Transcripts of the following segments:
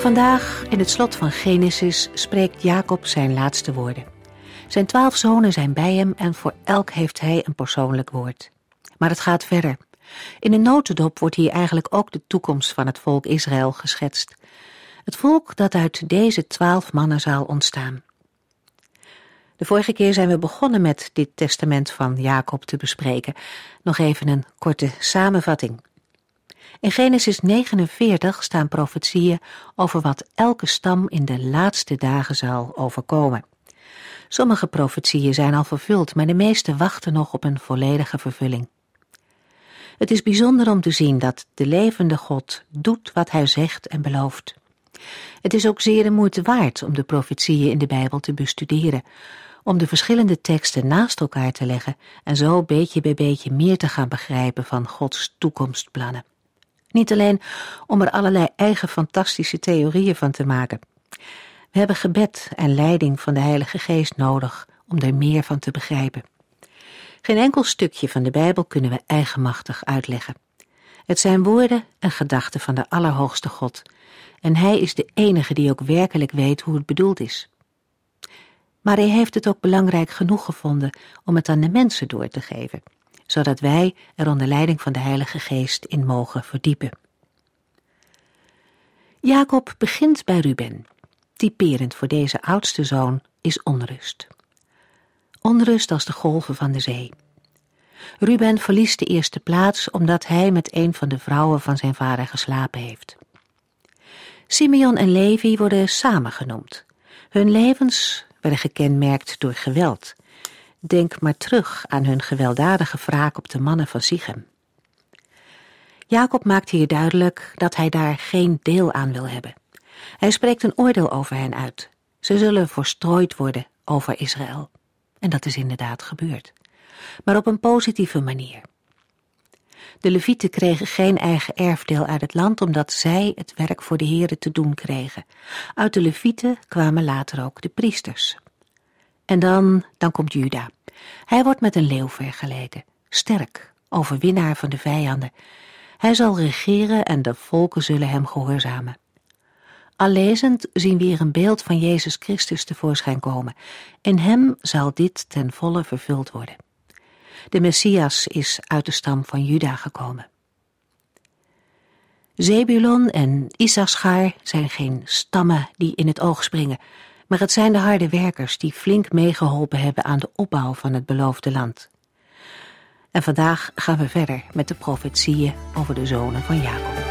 Vandaag in het slot van Genesis spreekt Jacob zijn laatste woorden. Zijn twaalf zonen zijn bij hem en voor elk heeft hij een persoonlijk woord. Maar het gaat verder. In een notendop wordt hier eigenlijk ook de toekomst van het volk Israël geschetst. Het volk dat uit deze twaalf mannen zal ontstaan. De vorige keer zijn we begonnen met dit testament van Jacob te bespreken. Nog even een korte samenvatting. In Genesis 49 staan profetieën over wat elke stam in de laatste dagen zal overkomen. Sommige profetieën zijn al vervuld, maar de meeste wachten nog op een volledige vervulling. Het is bijzonder om te zien dat de levende God doet wat hij zegt en belooft. Het is ook zeer de moeite waard om de profetieën in de Bijbel te bestuderen, om de verschillende teksten naast elkaar te leggen en zo beetje bij beetje meer te gaan begrijpen van Gods toekomstplannen. Niet alleen om er allerlei eigen fantastische theorieën van te maken. We hebben gebed en leiding van de Heilige Geest nodig om er meer van te begrijpen. Geen enkel stukje van de Bijbel kunnen we eigenmachtig uitleggen. Het zijn woorden en gedachten van de Allerhoogste God, en Hij is de enige die ook werkelijk weet hoe het bedoeld is. Maar Hij heeft het ook belangrijk genoeg gevonden om het aan de mensen door te geven zodat wij er onder leiding van de Heilige Geest in mogen verdiepen. Jacob begint bij Ruben. Typerend voor deze oudste zoon is onrust. Onrust als de golven van de zee. Ruben verliest de eerste plaats omdat hij met een van de vrouwen van zijn vader geslapen heeft. Simeon en Levi worden samen genoemd. Hun levens werden gekenmerkt door geweld Denk maar terug aan hun gewelddadige wraak op de mannen van Sichem. Jacob maakt hier duidelijk dat hij daar geen deel aan wil hebben. Hij spreekt een oordeel over hen uit. Ze zullen verstrooid worden over Israël. En dat is inderdaad gebeurd. Maar op een positieve manier. De Levieten kregen geen eigen erfdeel uit het land omdat zij het werk voor de heren te doen kregen. Uit de Levieten kwamen later ook de priesters. En dan, dan komt Juda. Hij wordt met een leeuw vergeleken, sterk, overwinnaar van de vijanden. Hij zal regeren en de volken zullen hem gehoorzamen. Allezend zien we hier een beeld van Jezus Christus tevoorschijn komen. In hem zal dit ten volle vervuld worden. De Messias is uit de stam van Juda gekomen. Zebulon en Issachar zijn geen stammen die in het oog springen, maar het zijn de harde werkers die flink meegeholpen hebben aan de opbouw van het beloofde land. En vandaag gaan we verder met de profetieën over de zonen van Jacob.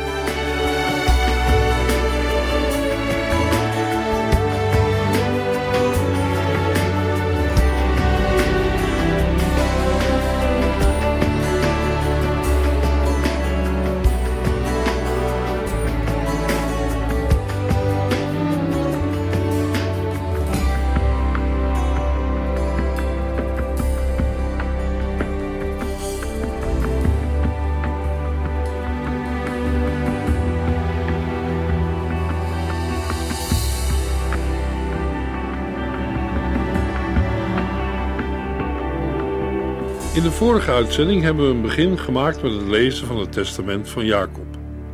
In de vorige uitzending hebben we een begin gemaakt met het lezen van het testament van Jacob,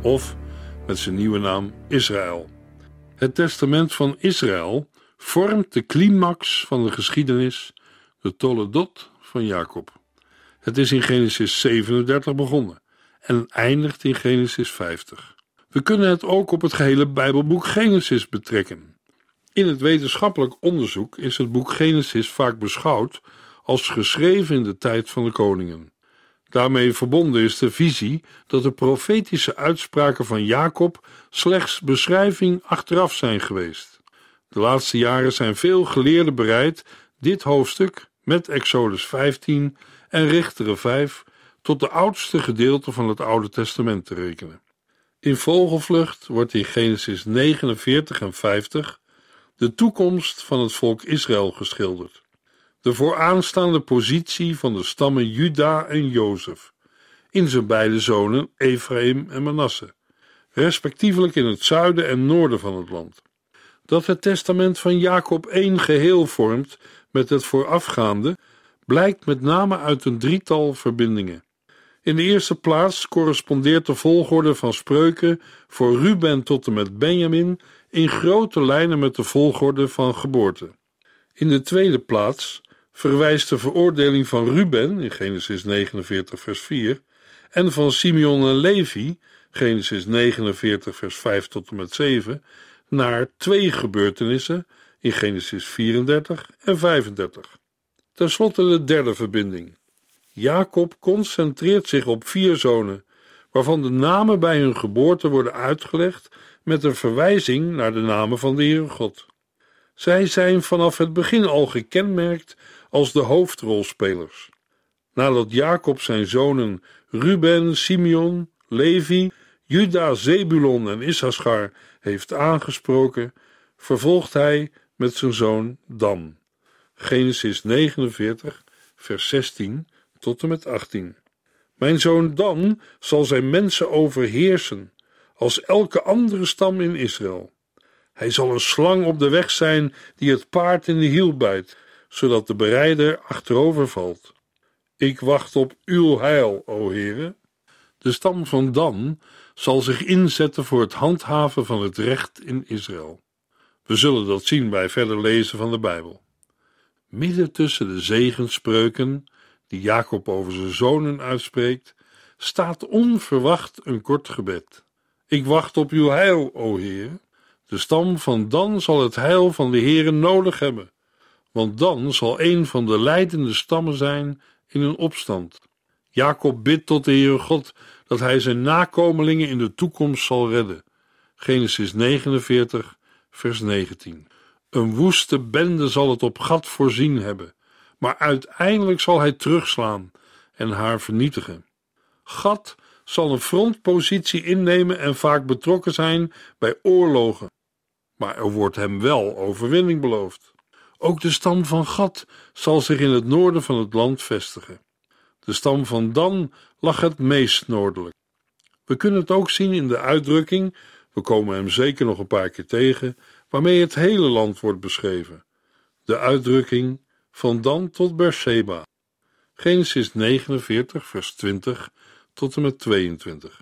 of met zijn nieuwe naam Israël. Het testament van Israël vormt de climax van de geschiedenis, de Toledot van Jacob. Het is in Genesis 37 begonnen en eindigt in Genesis 50. We kunnen het ook op het gehele Bijbelboek Genesis betrekken. In het wetenschappelijk onderzoek is het boek Genesis vaak beschouwd als geschreven in de tijd van de koningen. Daarmee verbonden is de visie dat de profetische uitspraken van Jacob slechts beschrijving achteraf zijn geweest. De laatste jaren zijn veel geleerden bereid dit hoofdstuk met Exodus 15 en Richteren 5 tot de oudste gedeelte van het Oude Testament te rekenen. In vogelvlucht wordt in Genesis 49 en 50 de toekomst van het volk Israël geschilderd. De vooraanstaande positie van de stammen Juda en Jozef, in zijn beide zonen Ephraim en Manasse, respectievelijk in het zuiden en noorden van het land. Dat het testament van Jacob één geheel vormt met het voorafgaande, blijkt met name uit een drietal verbindingen. In de eerste plaats correspondeert de volgorde van spreuken voor Ruben tot en met Benjamin in grote lijnen met de volgorde van geboorte. In de tweede plaats verwijst de veroordeling van Ruben in Genesis 49 vers 4 en van Simeon en Levi Genesis 49 vers 5 tot en met 7 naar twee gebeurtenissen in Genesis 34 en 35. Ten slotte de derde verbinding. Jacob concentreert zich op vier zonen, waarvan de namen bij hun geboorte worden uitgelegd met een verwijzing naar de namen van de Heere God. Zij zijn vanaf het begin al gekenmerkt als de hoofdrolspelers. Nadat Jacob zijn zonen Ruben, Simeon, Levi, Juda, Zebulon en Issachar heeft aangesproken, vervolgt hij met zijn zoon Dan. Genesis 49, vers 16 tot en met 18. Mijn zoon Dan zal zijn mensen overheersen, als elke andere stam in Israël. Hij zal een slang op de weg zijn die het paard in de hiel bijt, zodat de berijder achterover valt. Ik wacht op uw heil, o heren. De stam van Dan zal zich inzetten voor het handhaven van het recht in Israël. We zullen dat zien bij verder lezen van de Bijbel. Midden tussen de zegenspreuken die Jacob over zijn zonen uitspreekt, staat onverwacht een kort gebed. Ik wacht op uw heil, o Heer. De stam van Dan zal het heil van de Heere nodig hebben, want dan zal een van de leidende stammen zijn in een opstand. Jacob bidt tot de Heere God dat hij zijn nakomelingen in de toekomst zal redden. Genesis 49, vers 19. Een woeste bende zal het op gat voorzien hebben, maar uiteindelijk zal hij terugslaan en haar vernietigen. Gad zal een frontpositie innemen en vaak betrokken zijn bij oorlogen, maar er wordt hem wel overwinning beloofd. Ook de stam van Gad zal zich in het noorden van het land vestigen. De stam van Dan lag het meest noordelijk. We kunnen het ook zien in de uitdrukking, we komen hem zeker nog een paar keer tegen, waarmee het hele land wordt beschreven. De uitdrukking van Dan tot Beersheba. Genesis 49, vers 20 tot en met 22.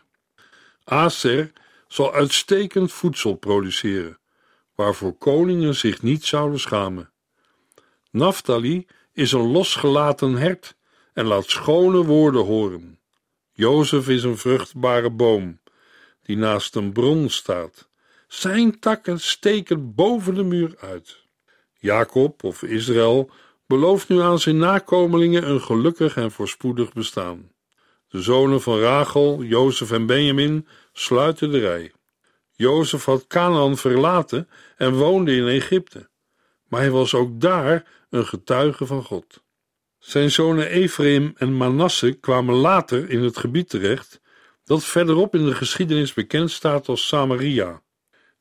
Aser zal uitstekend voedsel produceren, waarvoor koningen zich niet zouden schamen. Naphtali is een losgelaten hert en laat schone woorden horen. Jozef is een vruchtbare boom die naast een bron staat. Zijn takken steken boven de muur uit. Jacob of Israël belooft nu aan zijn nakomelingen een gelukkig en voorspoedig bestaan. De zonen van Rachel, Jozef en Benjamin sluiten de rij. Jozef had Canaan verlaten en woonde in Egypte, maar hij was ook daar een getuige van God. Zijn zonen Ephraim en Manasse kwamen later in het gebied terecht dat verderop in de geschiedenis bekend staat als Samaria.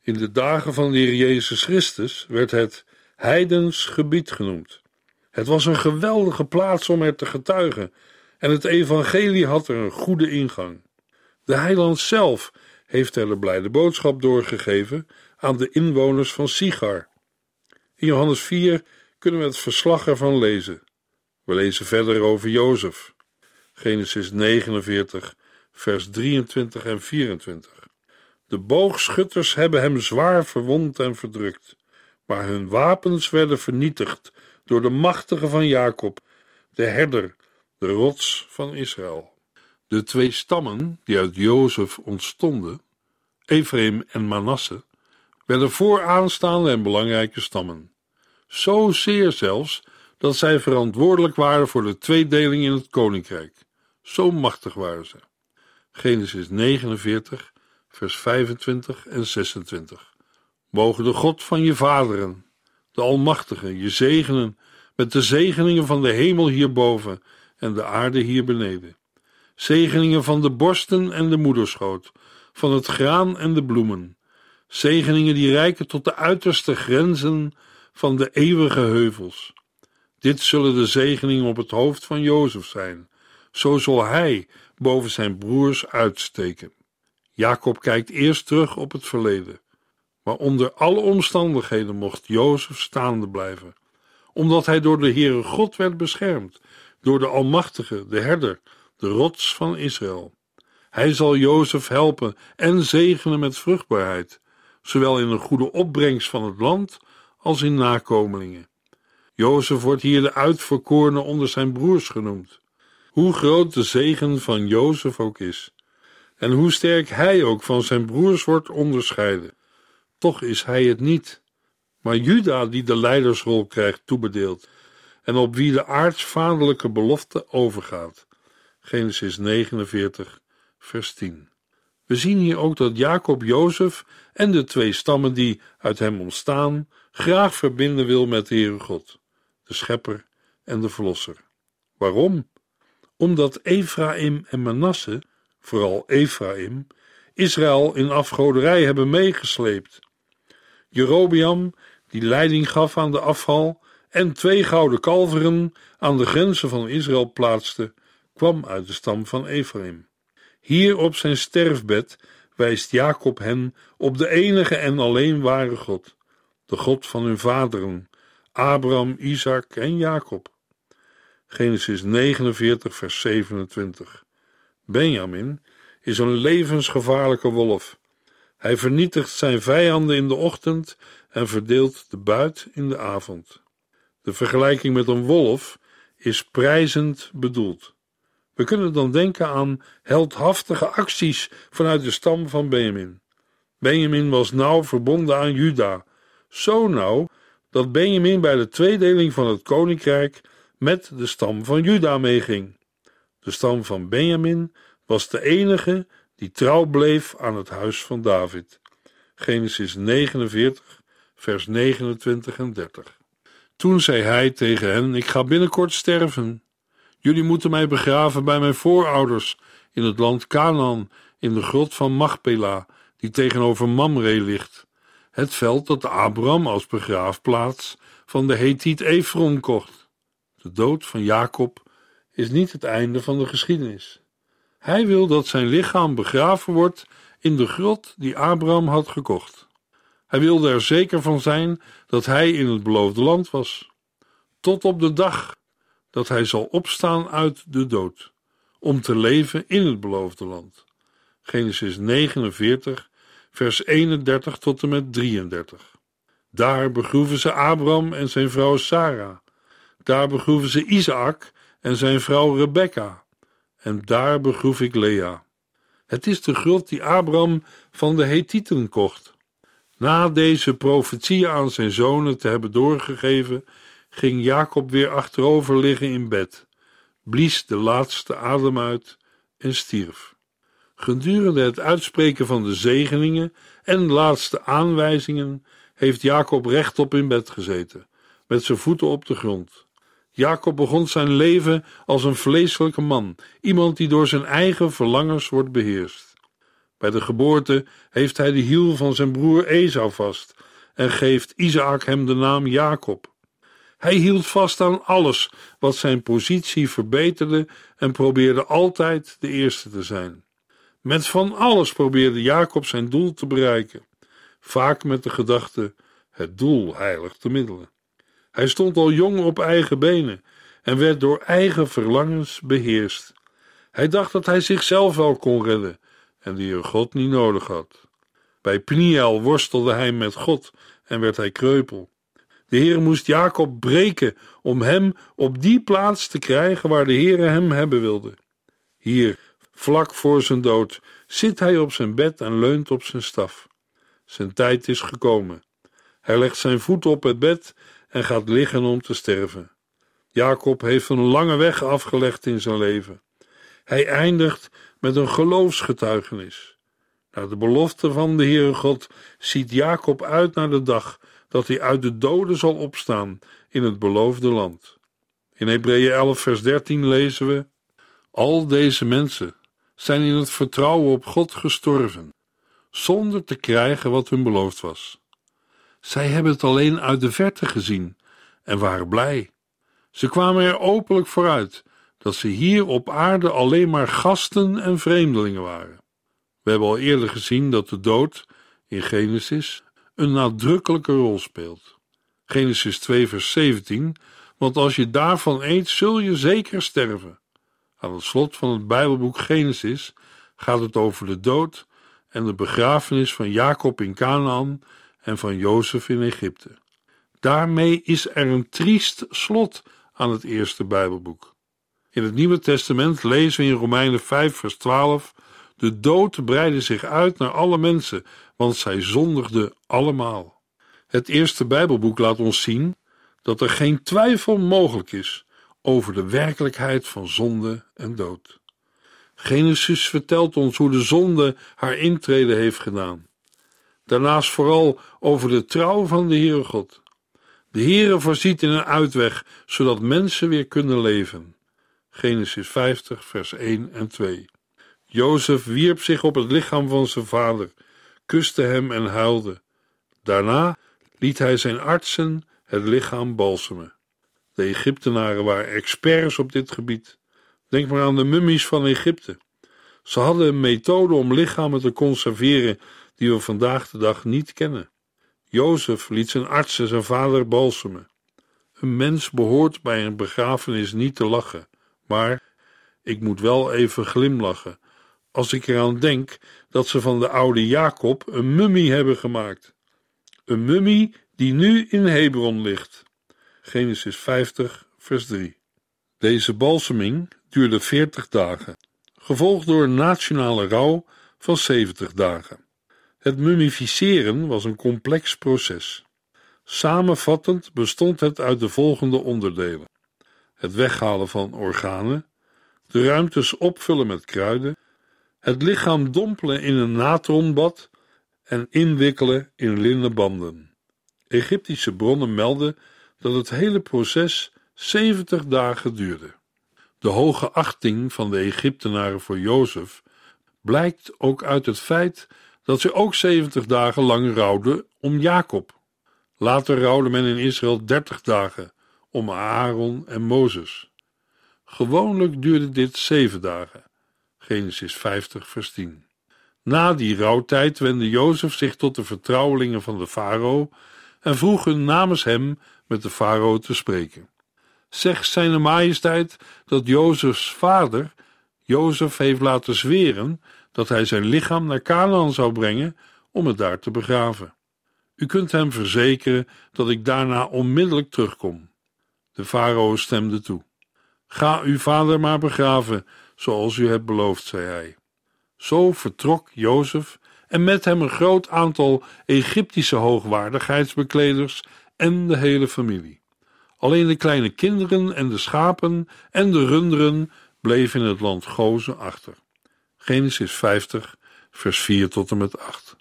In de dagen van de Heer Jezus Christus werd het heidens gebied genoemd. Het was een geweldige plaats om er te getuigen en het evangelie had er een goede ingang. De heiland zelf heeft er de blijde boodschap doorgegeven aan de inwoners van Sigar. In Johannes 4 kunnen we het verslag ervan lezen. We lezen verder over Jozef. Genesis 49, vers 23 en 24. De boogschutters hebben hem zwaar verwond en verdrukt, maar hun wapens werden vernietigd door de machtige van Jacob, de herder, de rots van Israël. De twee stammen die uit Jozef ontstonden, Ephraim en Manasse, werden vooraanstaande en belangrijke stammen. Zozeer zelfs dat zij verantwoordelijk waren voor de tweedeling in het koninkrijk. Zo machtig waren ze. Genesis 49, vers 25 en 26. Mogen de God van je vaderen, de Almachtige, je zegenen met de zegeningen van de hemel hierboven en de aarde hier beneden. Zegeningen van de borsten en de moederschoot, van het graan en de bloemen. zegeningen die reiken tot de uiterste grenzen van de eeuwige heuvels. Dit zullen de zegeningen op het hoofd van Jozef zijn. Zo zal hij boven zijn broers uitsteken. Jacob kijkt eerst terug op het verleden. Maar onder alle omstandigheden mocht Jozef staande blijven, omdat hij door de Heere God werd beschermd, door de Almachtige, de Herder, de rots van Israël. Hij zal Jozef helpen en zegenen met vruchtbaarheid, zowel in een goede opbrengst van het land als in nakomelingen. Jozef wordt hier de uitverkorene onder zijn broers genoemd. Hoe groot de zegen van Jozef ook is, en hoe sterk hij ook van zijn broers wordt onderscheiden, toch is hij het niet, maar Juda die de leidersrol krijgt toebedeeld en op wie de aartsvaderlijke belofte overgaat. Genesis 49, vers 10. We zien hier ook dat Jacob Jozef en de twee stammen die uit hem ontstaan graag verbinden wil met de Heere God, de Schepper en de Verlosser. Waarom? Omdat Ephraim en Manasse, vooral Ephraim, Israël in afgoderij hebben meegesleept. Jerobiam, die leiding gaf aan de afval en twee gouden kalveren aan de grenzen van Israël plaatste, kwam uit de stam van Ephraim. Hier op zijn sterfbed wijst Jacob hen op de enige en alleen ware God, de God van hun vaderen, Abraham, Isaac en Jacob. Genesis 49, vers 27. Benjamin is een levensgevaarlijke wolf. Hij vernietigt zijn vijanden in de ochtend en verdeelt de buit in de avond. De vergelijking met een wolf is prijzend bedoeld. We kunnen dan denken aan heldhaftige acties vanuit de stam van Benjamin. Benjamin was nauw verbonden aan Juda, zo nauw dat Benjamin bij de tweedeling van het koninkrijk met de stam van Juda meeging. De stam van Benjamin was de enige die trouw bleef aan het huis van David. Genesis 49, vers 29 en 30. Toen zei hij tegen hen: Ik ga binnenkort sterven. Jullie moeten mij begraven bij mijn voorouders in het land Canaan, in de grot van Machpela, die tegenover Mamre ligt. Het veld dat Abraham als begraafplaats van de Hethiet Efron kocht. De dood van Jacob is niet het einde van de geschiedenis. Hij wil dat zijn lichaam begraven wordt in de grot die Abraham had gekocht. Hij wilde er zeker van zijn dat hij in het beloofde land was, tot op de dag dat hij zal opstaan uit de dood, om te leven in het beloofde land. Genesis 49, vers 31 tot en met 33. Daar begroeven ze Abraham en zijn vrouw Sarah. Daar begroeven ze Isaac en zijn vrouw Rebekka. En daar begroef ik Lea. Het is de grot die Abraham van de Hethieten kocht. Na deze profetie aan zijn zonen te hebben doorgegeven, ging Jacob weer achterover liggen in bed, blies de laatste adem uit en stierf. Gedurende het uitspreken van de zegeningen en laatste aanwijzingen heeft Jacob rechtop in bed gezeten, met zijn voeten op de grond. Jacob begon zijn leven als een vleeselijke man, iemand die door zijn eigen verlangens wordt beheerst. Bij de geboorte heeft hij de hiel van zijn broer Esau vast en geeft Isaac hem de naam Jacob. Hij hield vast aan alles wat zijn positie verbeterde en probeerde altijd de eerste te zijn. Met van alles probeerde Jacob zijn doel te bereiken, vaak met de gedachte: het doel heiligt de middelen. Hij stond al jong op eigen benen en werd door eigen verlangens beheerst. Hij dacht dat hij zichzelf wel kon redden en die er God niet nodig had. Bij Pniel worstelde hij met God en werd hij kreupel. De Heer moest Jacob breken om hem op die plaats te krijgen waar de Heer hem hebben wilde. Hier, vlak voor zijn dood, zit hij op zijn bed en leunt op zijn staf. Zijn tijd is gekomen. Hij legt zijn voet op het bed en gaat liggen om te sterven. Jacob heeft een lange weg afgelegd in zijn leven. Hij eindigt met een geloofsgetuigenis. Naar de belofte van de Heere God ziet Jacob uit naar de dag dat hij uit de doden zal opstaan in het beloofde land. In Hebreeën 11, vers 13 lezen we: Al deze mensen zijn in het vertrouwen op God gestorven, zonder te krijgen wat hun beloofd was. Zij hebben het alleen uit de verte gezien en waren blij. Ze kwamen er openlijk vooruit dat ze hier op aarde alleen maar gasten en vreemdelingen waren. We hebben al eerder gezien dat de dood in Genesis een nadrukkelijke rol speelt. Genesis 2, vers 17: Want als je daarvan eet, zul je zeker sterven. Aan het slot van het Bijbelboek Genesis gaat het over de dood en de begrafenis van Jacob in Canaan en van Jozef in Egypte. Daarmee is er een triest slot aan het eerste Bijbelboek. In het Nieuwe Testament lezen we in Romeinen 5, vers 12: De dood breidde zich uit naar alle mensen, want zij zondigden allemaal. Het eerste Bijbelboek laat ons zien dat er geen twijfel mogelijk is over de werkelijkheid van zonde en dood. Genesis vertelt ons hoe de zonde haar intrede heeft gedaan. Daarnaast vooral over de trouw van de Heere God. De Heere voorziet in een uitweg, zodat mensen weer kunnen leven. Genesis 50, vers 1 en 2. Jozef wierp zich op het lichaam van zijn vader, kuste hem en huilde. Daarna liet hij zijn artsen het lichaam balsemen. De Egyptenaren waren experts op dit gebied. Denk maar aan de mummies van Egypte. Ze hadden een methode om lichamen te conserveren die we vandaag de dag niet kennen. Jozef liet zijn artsen zijn vader balsemen. Een mens behoort bij een begrafenis niet te lachen, maar ik moet wel even glimlachen als ik eraan denk dat ze van de oude Jacob een mummie hebben gemaakt. Een mummie die nu in Hebron ligt. Genesis 50, vers 3. Deze balseming duurde 40 dagen, gevolgd door een nationale rouw van 70 dagen. Het mummificeren was een complex proces. Samenvattend bestond het uit de volgende onderdelen: het weghalen van organen, de ruimtes opvullen met kruiden, het lichaam dompelen in een natronbad en inwikkelen in linnen banden. Egyptische bronnen melden dat het hele proces 70 dagen duurde. De hoge achting van de Egyptenaren voor Jozef blijkt ook uit het feit dat ze ook 70 dagen lang rouwden om Jacob. Later rouwde men in Israël 30 dagen om Aaron en Mozes. Gewoonlijk duurde dit zeven dagen. Genesis 50, vers 10. Na die rouwtijd wendde Jozef zich tot de vertrouwelingen van de farao en vroeg hun namens hem met de farao te spreken. Zegt zijn majesteit dat Jozefs vader Jozef heeft laten zweren dat hij zijn lichaam naar Canaan zou brengen om het daar te begraven. U kunt hem verzekeren dat ik daarna onmiddellijk terugkom. De farao stemde toe. Ga uw vader maar begraven, zoals u hebt beloofd, zei hij. Zo vertrok Jozef en met hem een groot aantal Egyptische hoogwaardigheidsbekleders en de hele familie. Alleen de kleine kinderen en de schapen en de runderen bleven in het land Gozen achter. Genesis 50, vers 4 tot en met 8.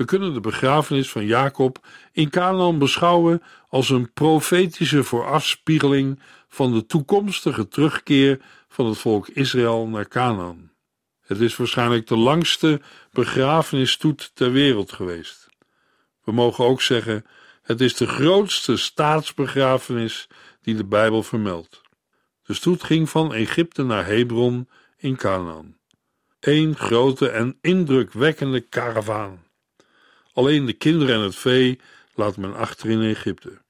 We kunnen de begrafenis van Jacob in Canaan beschouwen als een profetische voorafspiegeling van de toekomstige terugkeer van het volk Israël naar Canaan. Het is waarschijnlijk de langste begrafenisstoet ter wereld geweest. We mogen ook zeggen: het is de grootste staatsbegrafenis die de Bijbel vermeldt. De stoet ging van Egypte naar Hebron in Canaan. Eén grote en indrukwekkende karavaan. Alleen de kinderen en het vee laat men achter in Egypte.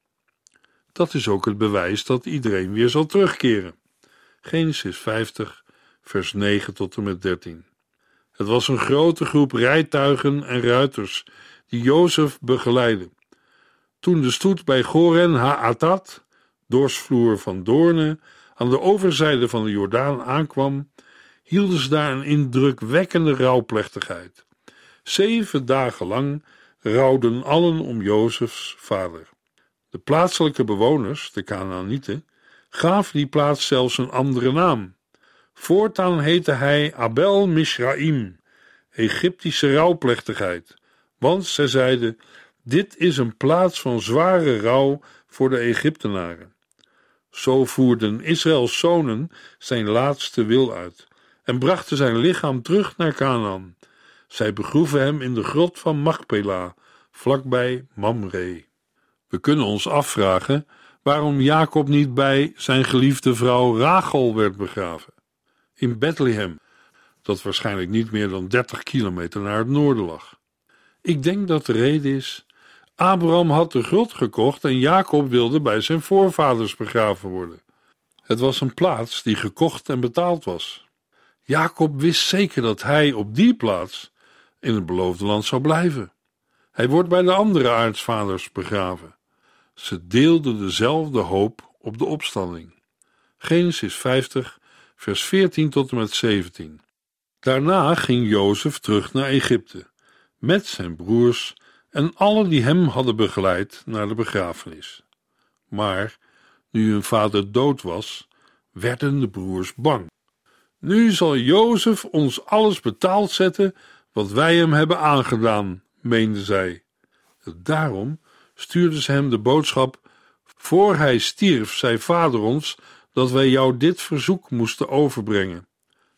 Dat is ook het bewijs dat iedereen weer zal terugkeren. Genesis 50, vers 9 tot en met 13. Het was een grote groep rijtuigen en ruiters die Jozef begeleidde. Toen de stoet bij Goren Haatat, dorsvloer van doornen, aan de overzijde van de Jordaan aankwam, hielden ze daar een indrukwekkende rouwplechtigheid. Zeven dagen lang rouwden allen om Jozefs vader. De plaatselijke bewoners, de Canaanieten, gaven die plaats zelfs een andere naam. Voortaan heette hij Abel Mishraim, Egyptische rouwplechtigheid, want zij zeiden: Dit is een plaats van zware rouw voor de Egyptenaren. Zo voerden Israëls zonen zijn laatste wil uit en brachten zijn lichaam terug naar Canaan. Zij begroeven hem in de grot van Machpela, vlakbij Mamre. We kunnen ons afvragen waarom Jacob niet bij zijn geliefde vrouw Rachel werd begraven. In Bethlehem, dat waarschijnlijk niet meer dan 30 kilometer naar het noorden lag. Ik denk dat de reden is: Abraham had de grot gekocht en Jacob wilde bij zijn voorvaders begraven worden. Het was een plaats die gekocht en betaald was. Jacob wist zeker dat hij op die plaats in het beloofde land zou blijven. Hij wordt bij de andere aartsvaders begraven. Ze deelden dezelfde hoop op de opstanding. Genesis 50, vers 14 tot en met 17. Daarna ging Jozef terug naar Egypte met zijn broers en alle die hem hadden begeleid naar de begrafenis. Maar nu hun vader dood was, werden de broers bang. Nu zal Jozef ons alles betaald zetten wat wij hem hebben aangedaan, meenden zij. Daarom stuurden ze hem de boodschap: Voor hij stierf, zei vader ons dat wij jou dit verzoek moesten overbrengen.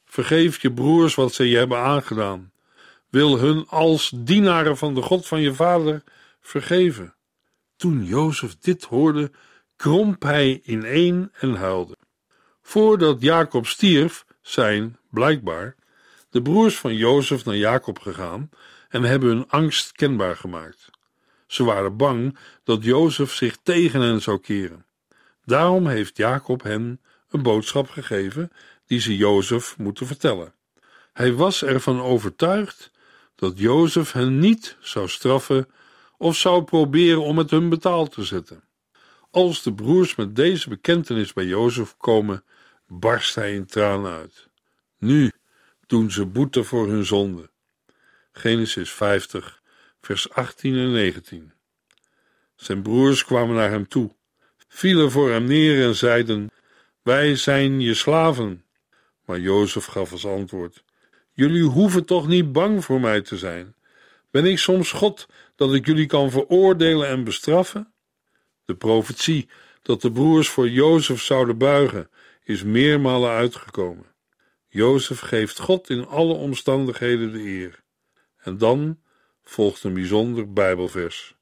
Vergeef je broers wat ze je hebben aangedaan. Wil hun als dienaren van de God van je vader vergeven. Toen Jozef dit hoorde, kromp hij ineen en huilde. Voordat Jacob stierf, zijn, blijkbaar, de broers van Jozef naar Jacob gegaan en hebben hun angst kenbaar gemaakt. Ze waren bang dat Jozef zich tegen hen zou keren. Daarom heeft Jacob hen een boodschap gegeven die ze Jozef moeten vertellen. Hij was ervan overtuigd dat Jozef hen niet zou straffen of zou proberen om het hun betaald te zetten. Als de broers met deze bekentenis bij Jozef komen, barst hij in tranen uit. Nu doen ze boete voor hun zonde. Genesis 50, vers 18 en 19. Zijn broers kwamen naar hem toe, vielen voor hem neer en zeiden: Wij zijn je slaven. Maar Jozef gaf als antwoord: Jullie hoeven toch niet bang voor mij te zijn. Ben ik soms God dat ik jullie kan veroordelen en bestraffen? De profetie dat de broers voor Jozef zouden buigen, is meermalen uitgekomen. Jozef geeft God in alle omstandigheden de eer. En dan volgt een bijzonder Bijbelvers.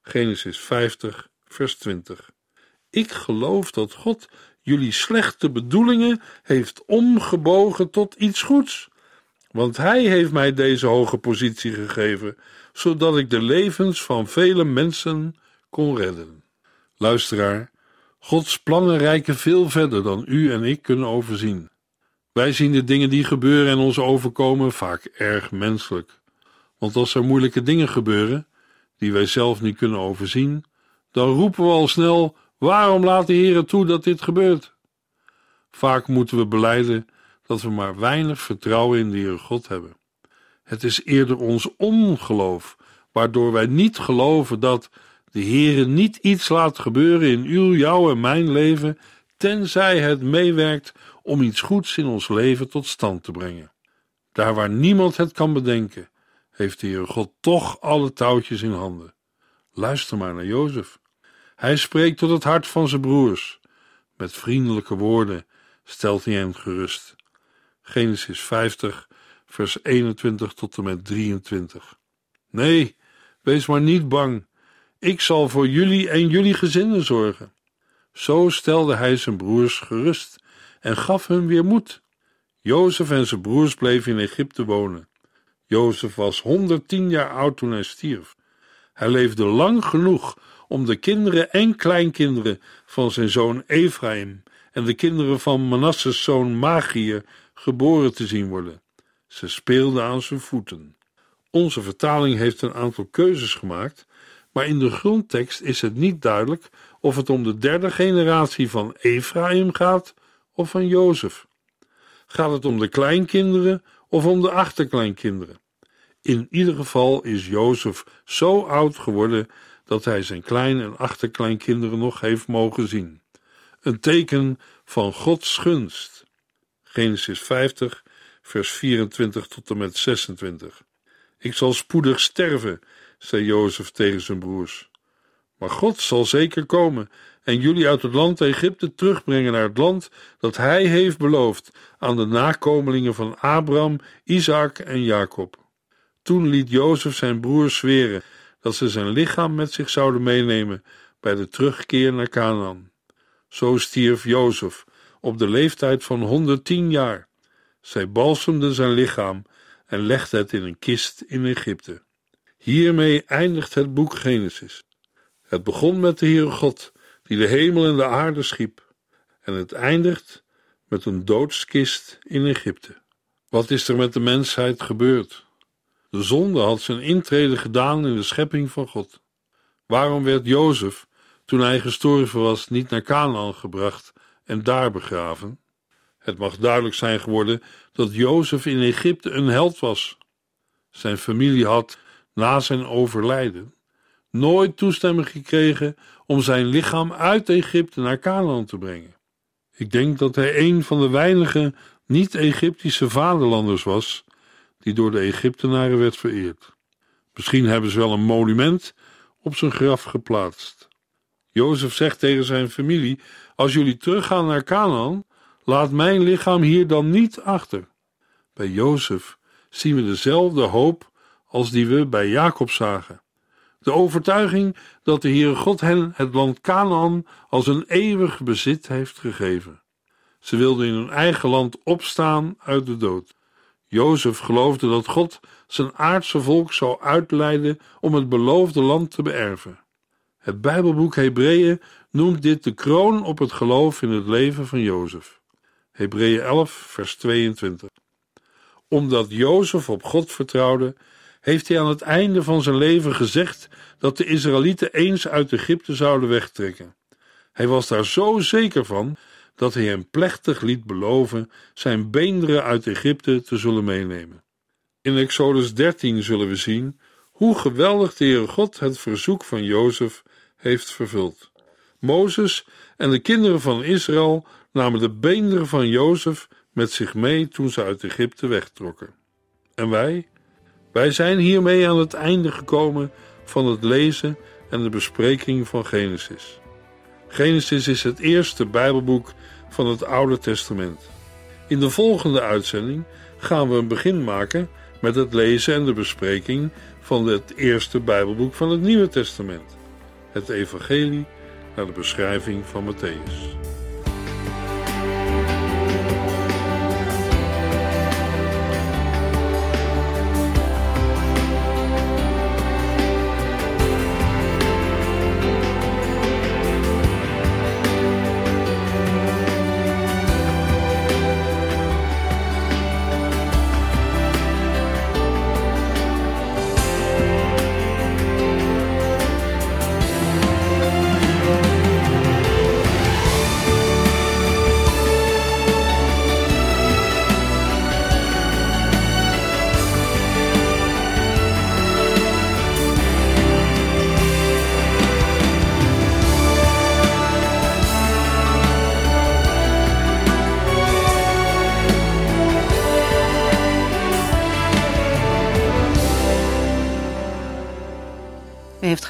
Genesis 50, vers 20. Ik geloof dat God jullie slechte bedoelingen heeft omgebogen tot iets goeds. Want Hij heeft mij deze hoge positie gegeven, zodat ik de levens van vele mensen kon redden. Luisteraar, Gods plannen reiken veel verder dan u en ik kunnen overzien. Wij zien de dingen die gebeuren en ons overkomen vaak erg menselijk. Want als er moeilijke dingen gebeuren, die wij zelf niet kunnen overzien, dan roepen we al snel: waarom laat de Heer toe dat dit gebeurt? Vaak moeten we beleiden dat we maar weinig vertrouwen in de Heer God hebben. Het is eerder ons ongeloof, waardoor wij niet geloven dat de Heer niet iets laat gebeuren in uw, jouw en mijn leven, tenzij het meewerkt om iets goeds in ons leven tot stand te brengen. Daar waar niemand het kan bedenken, heeft de Heer God toch alle touwtjes in handen. Luister maar naar Jozef. Hij spreekt tot het hart van zijn broers. Met vriendelijke woorden stelt hij hen gerust. Genesis 50, vers 21 tot en met 23. Nee, wees maar niet bang. Ik zal voor jullie en jullie gezinnen zorgen. Zo stelde hij zijn broers gerust en gaf hun weer moed. Jozef en zijn broers bleven in Egypte wonen. Jozef was 110 jaar oud toen hij stierf. Hij leefde lang genoeg om de kinderen en kleinkinderen van zijn zoon Ephraim en de kinderen van Manasses zoon Magier geboren te zien worden. Ze speelden aan zijn voeten. Onze vertaling heeft een aantal keuzes gemaakt, maar in de grondtekst is het niet duidelijk of het om de derde generatie van Ephraim gaat of van Jozef. Gaat het om de kleinkinderen of om de achterkleinkinderen? In ieder geval is Jozef zo oud geworden dat hij zijn klein- en achterkleinkinderen nog heeft mogen zien. Een teken van Gods gunst. Genesis 50, vers 24 tot en met 26. Ik zal spoedig sterven, zei Jozef tegen zijn broers. Maar God zal zeker komen en jullie uit het land Egypte terugbrengen naar het land dat hij heeft beloofd aan de nakomelingen van Abraham, Isaac en Jacob. Toen liet Jozef zijn broers zweren dat ze zijn lichaam met zich zouden meenemen bij de terugkeer naar Canaan. Zo stierf Jozef op de leeftijd van 110 jaar. Zij balsemden zijn lichaam en legden het in een kist in Egypte. Hiermee eindigt het boek Genesis. Het begon met de Heere God, die de hemel en de aarde schiep, en het eindigt met een doodskist in Egypte. Wat is er met de mensheid gebeurd? De zonde had zijn intrede gedaan in de schepping van God. Waarom werd Jozef, toen hij gestorven was, niet naar Canaan gebracht en daar begraven? Het mag duidelijk zijn geworden dat Jozef in Egypte een held was. Zijn familie had, na zijn overlijden, nooit toestemming gekregen om zijn lichaam uit Egypte naar Canaan te brengen. Ik denk dat hij een van de weinige niet-Egyptische vaderlanders was die door de Egyptenaren werd vereerd. Misschien hebben ze wel een monument op zijn graf geplaatst. Jozef zegt tegen zijn familie: Als jullie teruggaan naar Canaan, laat mijn lichaam hier dan niet achter. Bij Jozef zien we dezelfde hoop als die we bij Jacob zagen. De overtuiging dat de Heere God hen het land Canaan als een eeuwig bezit heeft gegeven. Ze wilden in hun eigen land opstaan uit de dood. Jozef geloofde dat God zijn aardse volk zou uitleiden om het beloofde land te beërven. Het Bijbelboek Hebreeën noemt dit de kroon op het geloof in het leven van Jozef. Hebreeën 11, vers 22. Omdat Jozef op God vertrouwde, heeft hij aan het einde van zijn leven gezegd dat de Israëlieten eens uit Egypte zouden wegtrekken. Hij was daar zo zeker van dat hij hem plechtig liet beloven zijn beenderen uit Egypte te zullen meenemen. In Exodus 13 zullen we zien hoe geweldig de Heere God het verzoek van Jozef heeft vervuld. Mozes en de kinderen van Israël namen de beenderen van Jozef met zich mee toen ze uit Egypte wegtrokken. En wij? Wij zijn hiermee aan het einde gekomen van het lezen en de bespreking van Genesis. Genesis is het eerste Bijbelboek van het Oude Testament. In de volgende uitzending gaan we een begin maken met het lezen en de bespreking van het eerste Bijbelboek van het Nieuwe Testament, het Evangelie naar de beschrijving van Matthäus.